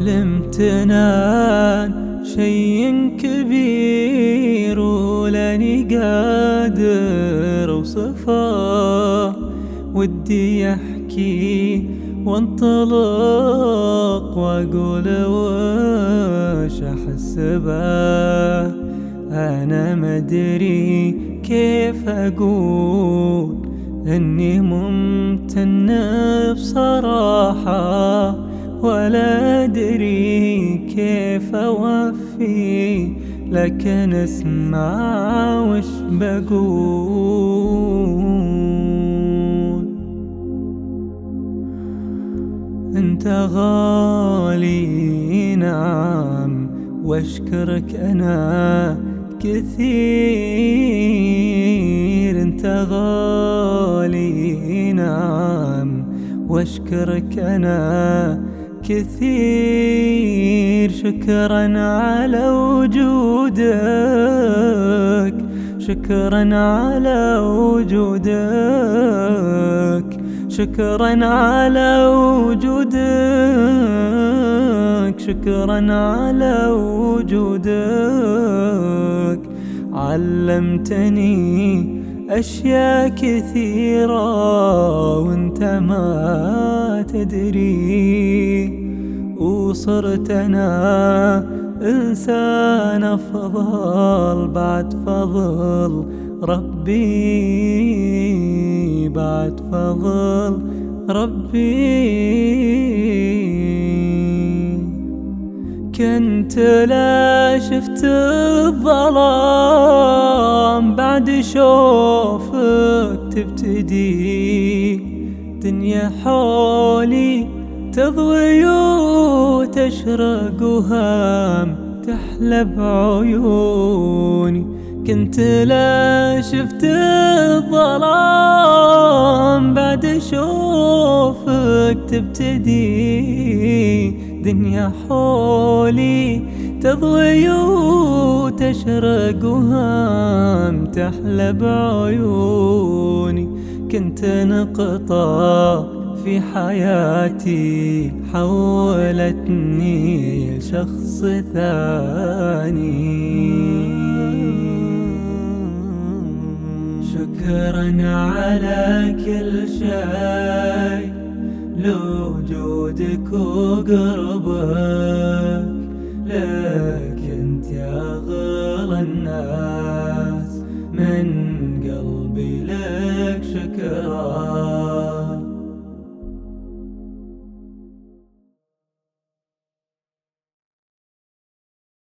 الامتنان شي كبير ولاني قادر اوصفه ودي أحكي وانطلق وأقول وش احس به أنا مدري كيف أقول إني ممتن بصراحة. ولا أدري كيف أوفي لكن اسمع وش بقول. أنت غالي نعم وأشكرك أنا كثير. أنت غالي نعم وأشكرك أنا كثير شكرا على وجودك شكرا على وجودك شكرا على وجودك شكرا على وجودك. علمتني أشياء كثيرة وانت ما تدري. وصرت أنا إنسان أفضل بعد فضل ربي بعد فضل ربي. كنت لا شفت الظلام بعد شوفك تبتدي دنيا حولي تضوي وتشرق وهام تحلى بعيوني كنت لا شفت الظلام بعد شوفك تبتدي. دنيا حولي تضوي وتشرق وهام تحلى بعيوني كنت نقطة في حياتي حولتني لشخص ثاني. شكرا على كل شيء لوجودك وقربك. لك انت يا غلى الناس